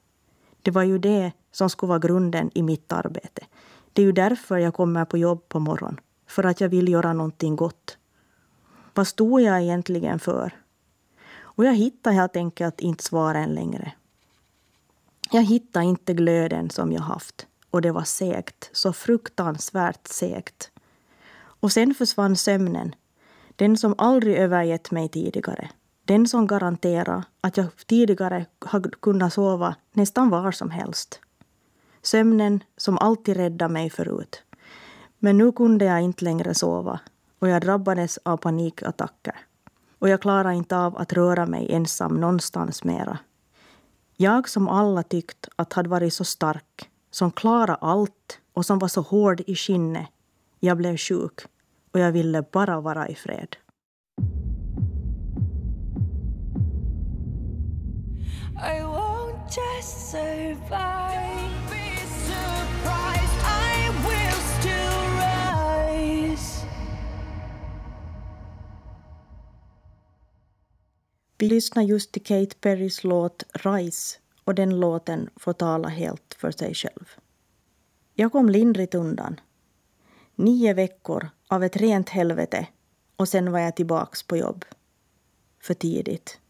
Det var ju det som skulle vara grunden i mitt arbete. Det är ju därför jag kommer på jobb på morgonen. För att jag vill göra någonting gott. Vad stod jag egentligen för? Och jag hittade helt enkelt inte svaren längre. Jag hittade inte glöden som jag haft. Och det var segt. Så fruktansvärt segt. Och sen försvann sömnen. Den som aldrig övergett mig tidigare. Den som garanterar att jag tidigare har kunnat sova nästan var som helst. Sömnen som alltid räddade mig förut. Men nu kunde jag inte längre sova och jag drabbades av panikattacker. Och jag klarade inte av att röra mig ensam någonstans mera. Jag som alla tyckt att hade varit så stark, som klarade allt och som var så hård i skinnet. Jag blev sjuk och jag ville bara vara i fred. I won't just survive Vi lyssnar just till Kate Perrys låt Rise och den låten får tala helt för sig själv. Jag kom lindrigt undan. Nio veckor av ett rent helvete och sen var jag tillbaks på jobb. För tidigt.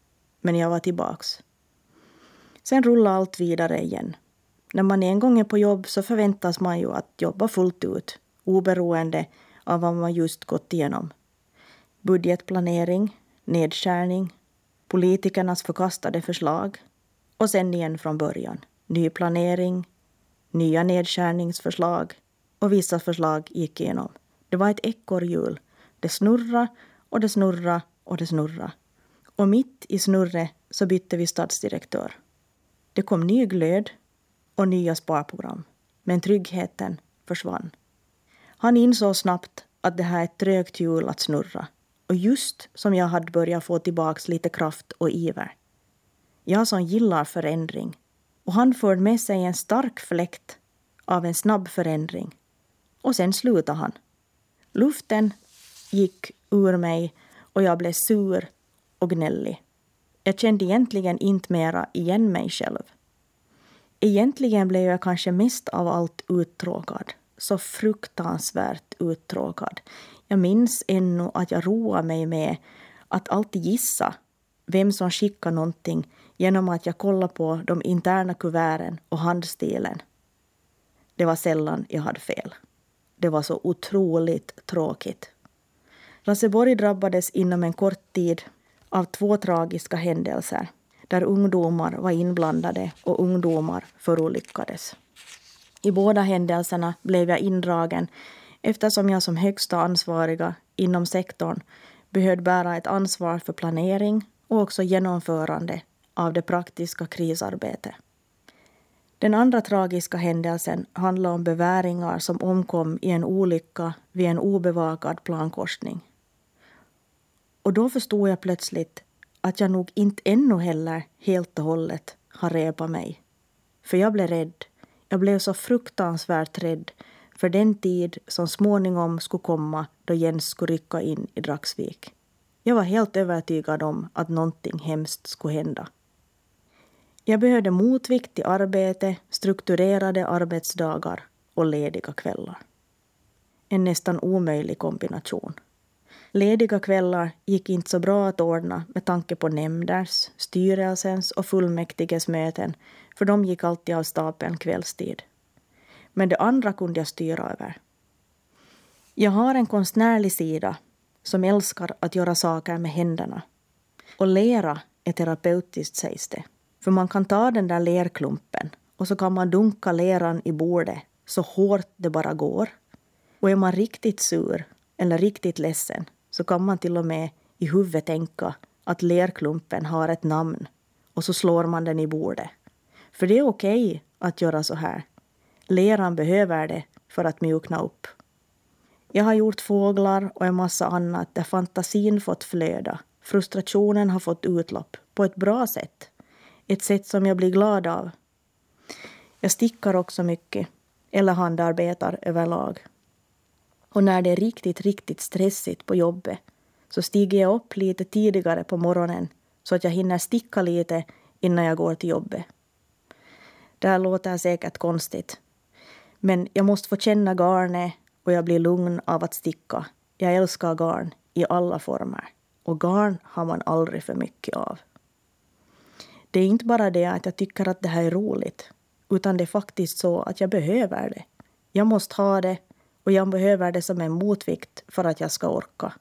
Men jag var tillbaks. Sen rullade allt vidare igen. När man en gång är på jobb så förväntas man ju att jobba fullt ut, oberoende av vad man just gått igenom. Budgetplanering, nedskärning, politikernas förkastade förslag och sen igen från början. Ny planering, nya nedskärningsförslag och vissa förslag gick igenom. Det var ett ekorrhjul. Det snurra och det snurra och det snurra. Och mitt i snurret så bytte vi stadsdirektör. Det kom ny glöd och nya sparprogram. Men tryggheten försvann. Han insåg snabbt att det här är ett trögt hjul att snurra. Och just som jag hade börjat få tillbaks lite kraft och iver. Jag som gillar förändring. Och han förde med sig en stark fläkt av en snabb förändring. Och sen slutade han. Luften gick ur mig och jag blev sur och gnällig. Jag kände egentligen inte mera igen mig själv. Egentligen blev jag kanske mest av allt uttråkad. Så fruktansvärt uttråkad. Jag minns ännu att jag roade mig med att alltid gissa vem som skickade någonting genom att jag kollade på de interna kuverten och handstilen. Det var sällan jag hade fel. Det var så otroligt tråkigt. Raseborg drabbades inom en kort tid av två tragiska händelser där ungdomar var inblandade och ungdomar förolyckades. I båda händelserna blev jag indragen eftersom jag som högsta ansvariga inom sektorn behövde bära ett ansvar för planering och också genomförande av det praktiska krisarbetet. Den andra tragiska händelsen handlar om beväringar som omkom i en olycka vid en obevakad plankorsning. Och då förstod jag plötsligt att jag nog inte ännu heller helt och hållet har repat mig. För jag blev rädd. Jag blev så fruktansvärt rädd för den tid som småningom skulle komma då Jens skulle rycka in i Dragsvik. Jag var helt övertygad om att någonting hemskt skulle hända. Jag behövde motvikt till arbete, strukturerade arbetsdagar och lediga kvällar. En nästan omöjlig kombination. Lediga kvällar gick inte så bra att ordna med tanke på nämnders, styrelsens och fullmäktiges möten för de gick alltid av stapeln kvällstid. Men det andra kunde jag styra över. Jag har en konstnärlig sida som älskar att göra saker med händerna. Och lera är terapeutiskt sägs det. För man kan ta den där lerklumpen och så kan man dunka leran i bordet så hårt det bara går. Och är man riktigt sur eller riktigt ledsen så kan man till och med i huvudet tänka att lerklumpen har ett namn och så slår man den i bordet. För det är okej okay att göra så här. Leran behöver det för att mjukna upp. Jag har gjort fåglar och en massa annat där fantasin fått flöda. Frustrationen har fått utlopp på ett bra sätt. Ett sätt som jag blir glad av. Jag stickar också mycket, eller handarbetar överlag. Och när det är riktigt, riktigt stressigt på jobbet så stiger jag upp lite tidigare på morgonen så att jag hinner sticka lite innan jag går till jobbet. Det här låter säkert konstigt. Men jag måste få känna garnet och jag blir lugn av att sticka. Jag älskar garn i alla former. Och garn har man aldrig för mycket av. Det är inte bara det att jag tycker att det här är roligt, utan det är faktiskt så att jag behöver det. Jag måste ha det och jag behöver det som en motvikt för att jag ska orka.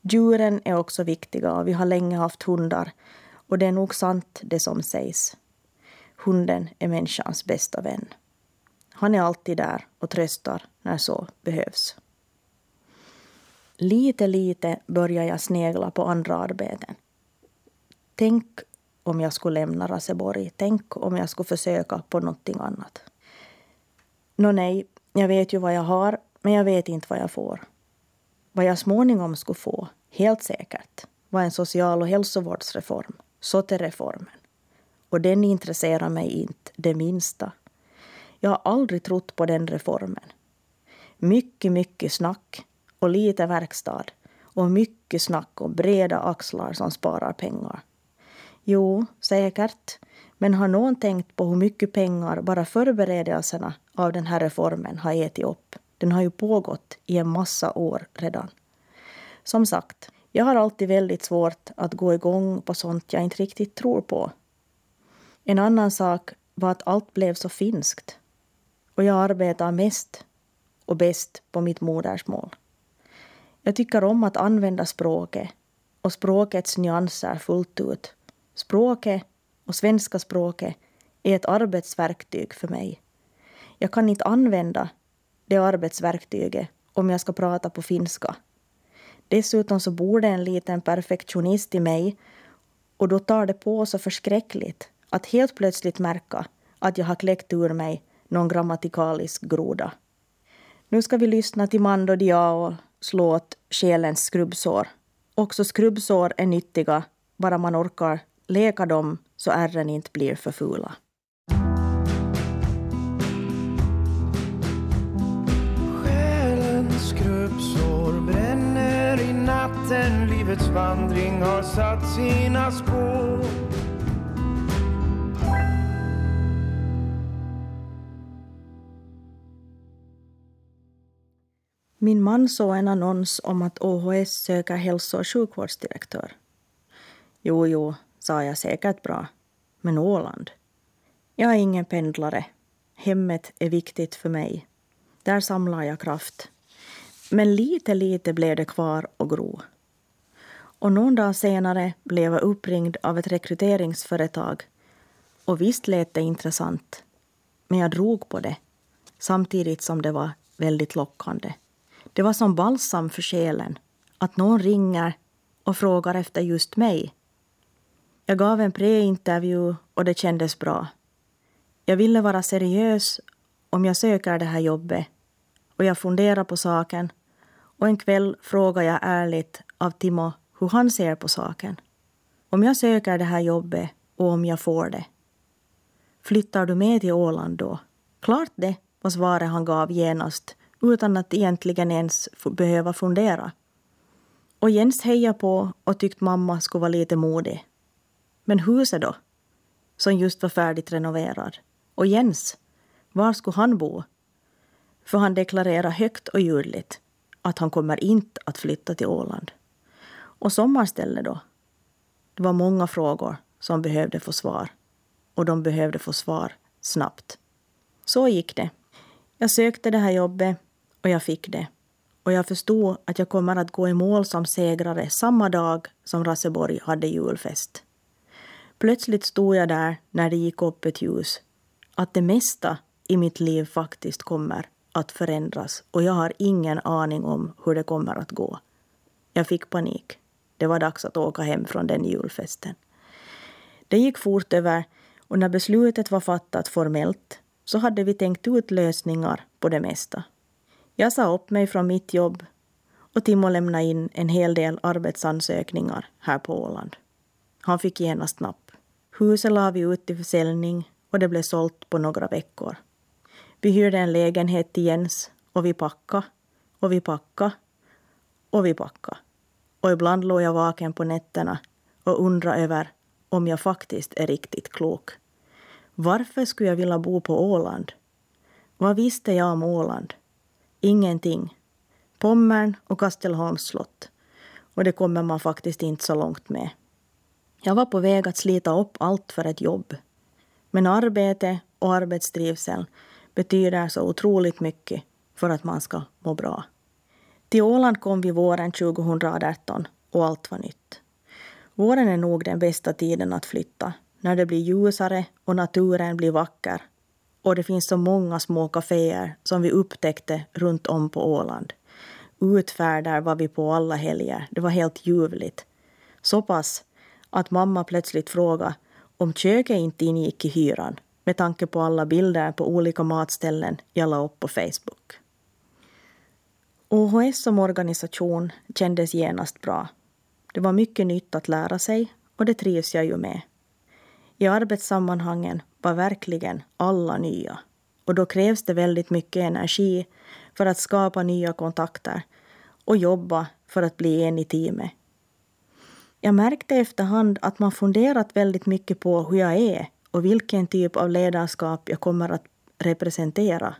Djuren är också viktiga och vi har länge haft hundar och det är nog sant det som sägs. Hunden är människans bästa vän. Han är alltid där och tröstar när så behövs. Lite, lite börjar jag snegla på andra arbeten. Tänk om jag skulle lämna Raseborg. Tänk om jag skulle försöka på någonting annat. Nå nej, jag vet ju vad jag har, men jag vet inte vad jag får. Vad jag småningom skulle få, helt säkert, var en social och hälsovårdsreform, SOTE-reformen. Och den intresserar mig inte det minsta. Jag har aldrig trott på den reformen. Mycket, mycket snack och lite verkstad och mycket snack om breda axlar som sparar pengar. Jo, säkert, men har någon tänkt på hur mycket pengar bara förberedelserna av den här reformen har ätit upp? Den har ju pågått i en massa år redan. Som sagt, jag har alltid väldigt svårt att gå igång på sånt jag inte riktigt tror på. En annan sak var att allt blev så finskt och jag arbetar mest och bäst på mitt modersmål. Jag tycker om att använda språket och språkets nyanser fullt ut. Språket och svenska språket är ett arbetsverktyg för mig. Jag kan inte använda det arbetsverktyget om jag ska prata på finska. Dessutom så bor det en liten perfektionist i mig och då tar det på så förskräckligt att helt plötsligt märka att jag har kläckt ur mig någon grammatikalisk groda. Nu ska vi lyssna till Mando Diao låt Själens skrubbsår. Också skrubbsår är nyttiga, bara man orkar leka dem så ärren inte blir för fula. Själens skrubbsår bränner i natten Livets vandring har satt sina spår Min man såg en annons om att OHS söker hälso och sjukvårdsdirektör. Jo, jo, sa jag säkert bra. Men Åland? Jag är ingen pendlare. Hemmet är viktigt för mig. Där samlar jag kraft. Men lite, lite blev det kvar och gro. Och någon dag senare blev jag uppringd av ett rekryteringsföretag. Och visst lät det intressant. Men jag drog på det, samtidigt som det var väldigt lockande. Det var som balsam för själen att någon ringer och frågar efter just mig. Jag gav en preintervju och det kändes bra. Jag ville vara seriös om jag söker det här jobbet och jag funderade på saken och en kväll frågade jag ärligt av Timo hur han ser på saken. Om jag söker det här jobbet och om jag får det. Flyttar du med till Åland då? Klart det, var svaret han gav genast utan att egentligen ens behöva fundera. Och Jens hejade på och tyckte mamma skulle vara lite modig. Men huset då? Som just var färdigt renoverad. Och Jens, var skulle han bo? För han deklarerade högt och ljudligt att han kommer inte att flytta till Åland. Och sommarställe då? Det var många frågor som behövde få svar. Och de behövde få svar snabbt. Så gick det. Jag sökte det här jobbet och jag fick det. Och jag förstod att jag kommer att gå i mål som segrare samma dag som Rasseborg hade julfest. Plötsligt stod jag där när det gick upp ett ljus. Att det mesta i mitt liv faktiskt kommer att förändras och jag har ingen aning om hur det kommer att gå. Jag fick panik. Det var dags att åka hem från den julfesten. Det gick fort över och när beslutet var fattat formellt så hade vi tänkt ut lösningar på det mesta. Jag sa upp mig från mitt jobb och Timo lämnade in en hel del arbetsansökningar här på Åland. Han fick genast napp. Huset la vi ut till försäljning och det blev sålt på några veckor. Vi hyrde en lägenhet till Jens och vi packade och vi packade och vi packade. Och ibland låg jag vaken på nätterna och undrade över om jag faktiskt är riktigt klok. Varför skulle jag vilja bo på Åland? Vad visste jag om Åland? Ingenting. Pommern och Kastelholms slott. Och det kommer man faktiskt inte så långt med. Jag var på väg att slita upp allt för ett jobb. Men arbete och arbetstrivsel betyder så otroligt mycket för att man ska må bra. Till Åland kom vi våren 2018 och allt var nytt. Våren är nog den bästa tiden att flytta, när det blir ljusare och naturen blir vacker och det finns så många små kaféer som vi upptäckte runt om på Åland. Utfärder var vi på alla helger. Det var helt ljuvligt. Så pass att mamma plötsligt frågade om köket inte ingick i hyran med tanke på alla bilder på olika matställen jag la upp på Facebook. OHS som organisation kändes genast bra. Det var mycket nytt att lära sig och det trivs jag ju med. I arbetssammanhangen var verkligen alla nya. Och då krävs det väldigt mycket energi för att skapa nya kontakter och jobba för att bli en i teamet. Jag märkte efterhand att man funderat väldigt mycket på hur jag är och vilken typ av ledarskap jag kommer att representera.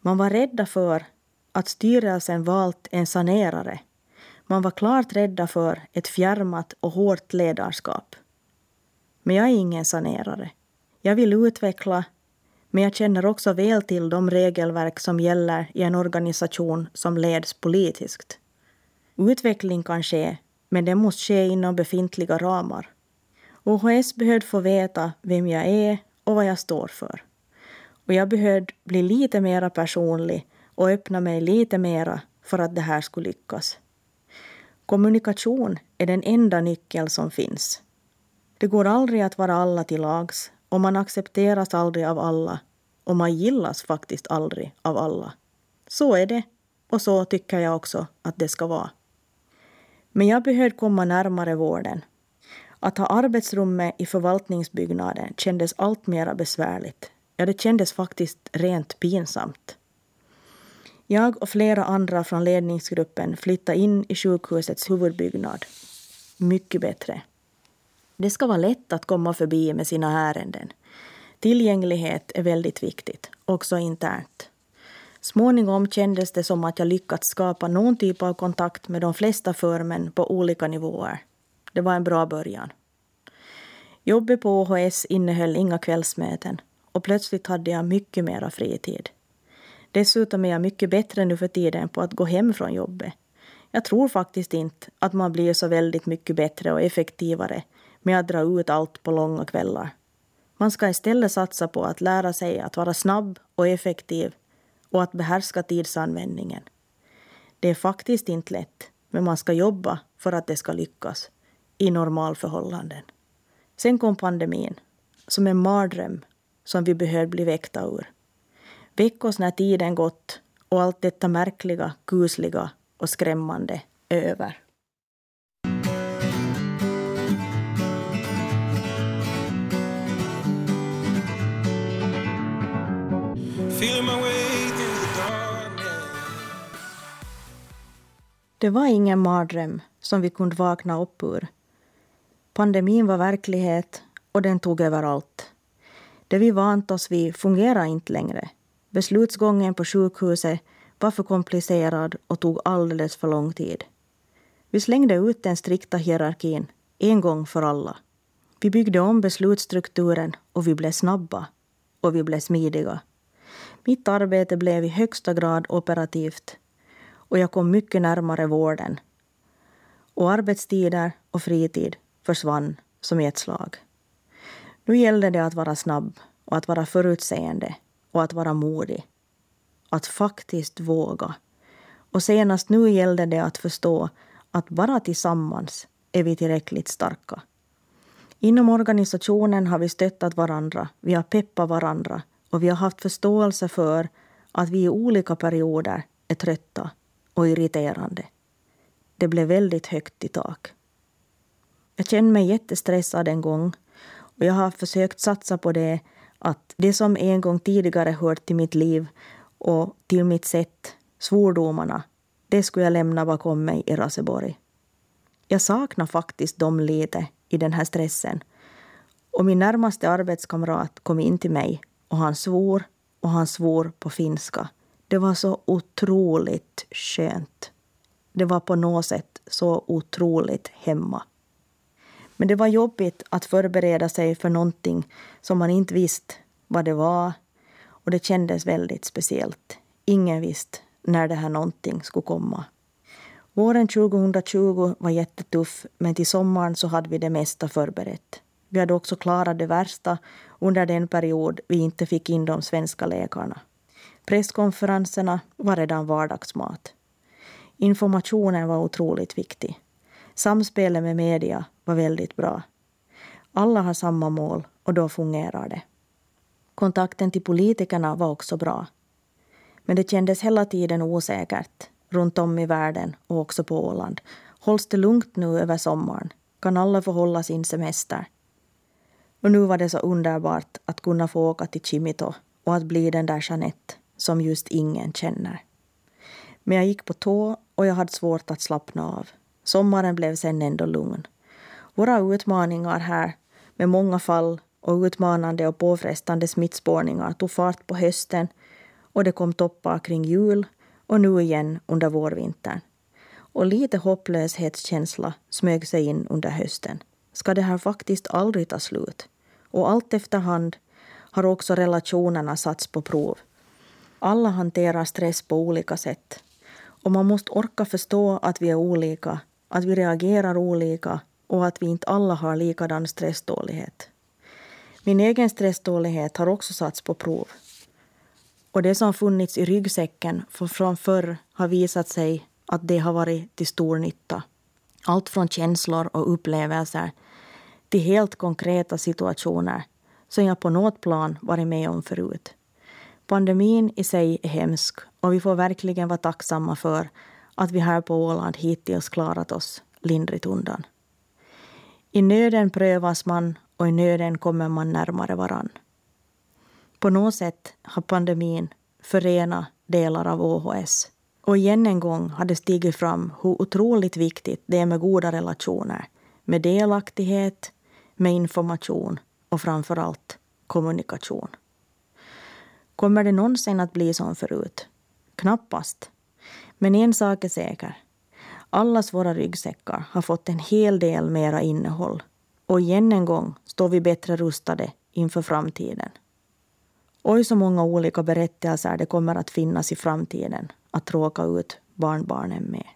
Man var rädda för att styrelsen valt en sanerare. Man var klart rädda för ett fjärmat och hårt ledarskap. Men jag är ingen sanerare. Jag vill utveckla, men jag känner också väl till de regelverk som gäller i en organisation som leds politiskt. Utveckling kan ske, men det måste ske inom befintliga ramar. OHS behövde få veta vem jag är och vad jag står för. Och jag behövde bli lite mera personlig och öppna mig lite mera för att det här skulle lyckas. Kommunikation är den enda nyckel som finns. Det går aldrig att vara alla till lags och man accepteras aldrig av alla och man gillas faktiskt aldrig av alla. Så är det och så tycker jag också att det ska vara. Men jag behövde komma närmare vården. Att ha arbetsrummet i förvaltningsbyggnaden kändes allt mera besvärligt. Ja, det kändes faktiskt rent pinsamt. Jag och flera andra från ledningsgruppen flyttade in i sjukhusets huvudbyggnad. Mycket bättre. Det ska vara lätt att komma förbi med sina ärenden. Tillgänglighet är väldigt viktigt, också internt. Småningom kändes det som att jag lyckats skapa någon typ av kontakt med de flesta förmän på olika nivåer. Det var en bra början. Jobbet på OHS innehöll inga kvällsmöten och plötsligt hade jag mycket mera fritid. Dessutom är jag mycket bättre nu för tiden på att gå hem från jobbet. Jag tror faktiskt inte att man blir så väldigt mycket bättre och effektivare med att dra ut allt på långa kvällar. Man ska istället satsa på att lära sig att vara snabb och effektiv och att behärska tidsanvändningen. Det är faktiskt inte lätt, men man ska jobba för att det ska lyckas i normalförhållanden. Sen kom pandemin, som en mardröm som vi behövde bli väckta ur. Väck oss när tiden gått och allt detta märkliga, kusliga och skrämmande är över. Det var ingen mardröm som vi kunde vakna upp ur. Pandemin var verklighet och den tog över allt. Det vi vant oss vid fungerade inte längre. Beslutsgången på sjukhuset var för komplicerad och tog alldeles för lång tid. Vi slängde ut den strikta hierarkin en gång för alla. Vi byggde om beslutsstrukturen och vi blev snabba och vi blev smidiga. Mitt arbete blev i högsta grad operativt och jag kom mycket närmare vården. Och arbetstider och fritid försvann som i ett slag. Nu gällde det att vara snabb och att vara förutseende och att vara modig. Att faktiskt våga. Och senast nu gällde det att förstå att bara tillsammans är vi tillräckligt starka. Inom organisationen har vi stöttat varandra, vi har peppat varandra och vi har haft förståelse för att vi i olika perioder är trötta och irriterande. Det blev väldigt högt i tak. Jag kände mig jättestressad en gång och jag har försökt satsa på det att det som en gång tidigare hört till mitt liv och till mitt sätt, svordomarna, det skulle jag lämna bakom mig i Raseborg. Jag saknar faktiskt dem lite i den här stressen. Och min närmaste arbetskamrat kom in till mig och han svor och han svor på finska. Det var så otroligt skönt. Det var på något sätt så otroligt hemma. Men det var jobbigt att förbereda sig för någonting som man inte visste vad det var och det kändes väldigt speciellt. Ingen visste när det här någonting skulle komma. Våren 2020 var jättetuff men till sommaren så hade vi det mesta förberett. Vi hade också klarat det värsta under den period vi inte fick in de svenska läkarna. Presskonferenserna var redan vardagsmat. Informationen var otroligt viktig. Samspelet med media var väldigt bra. Alla har samma mål och då fungerar det. Kontakten till politikerna var också bra. Men det kändes hela tiden osäkert runt om i världen och också på Åland. Hålls det lugnt nu över sommaren? Kan alla få hålla sin semester? Och nu var det så underbart att kunna få åka till Chimito och att bli den där Jeanette som just ingen känner. Men jag gick på tå och jag hade svårt att slappna av. Sommaren blev sen ändå lugn. Våra utmaningar här, med många fall och utmanande och påfrestande smittspårningar tog fart på hösten och det kom toppar kring jul och nu igen under vårvintern. Och lite hopplöshetskänsla smög sig in under hösten. Ska det här faktiskt aldrig ta slut? Och allt efterhand har också relationerna satts på prov. Alla hanterar stress på olika sätt. Och man måste orka förstå att vi är olika, att vi reagerar olika och att vi inte alla har likadan stressdålighet. Min egen stressdålighet har också satts på prov. Och det som funnits i ryggsäcken från förr har visat sig att det har varit till stor nytta. Allt från känslor och upplevelser till helt konkreta situationer som jag på något plan varit med om förut. Pandemin i sig är hemsk och vi får verkligen vara tacksamma för att vi här på Åland hittills klarat oss lindrigt undan. I nöden prövas man och i nöden kommer man närmare varann. På något sätt har pandemin förenat delar av OHS. Och igen en gång har det stigit fram hur otroligt viktigt det är med goda relationer, med delaktighet, med information och framför allt kommunikation. Kommer det någonsin att bli som förut? Knappast. Men en sak är säker. Allas våra ryggsäckar har fått en hel del mera innehåll och igen en gång står vi bättre rustade inför framtiden. Oj så många olika berättelser det kommer att finnas i framtiden att tråka ut barnbarnen med.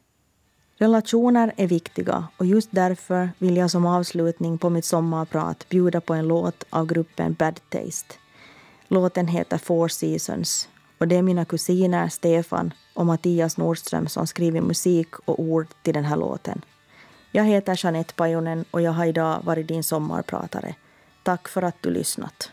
Relationer är viktiga och just därför vill jag som avslutning på mitt sommarprat bjuda på en låt av gruppen Bad Taste. Låten heter Four Seasons och det är mina kusiner Stefan och Mattias Nordström som skrivit musik och ord till den här låten. Jag heter Jeanette Pajonen och jag har idag varit din sommarpratare. Tack för att du lyssnat.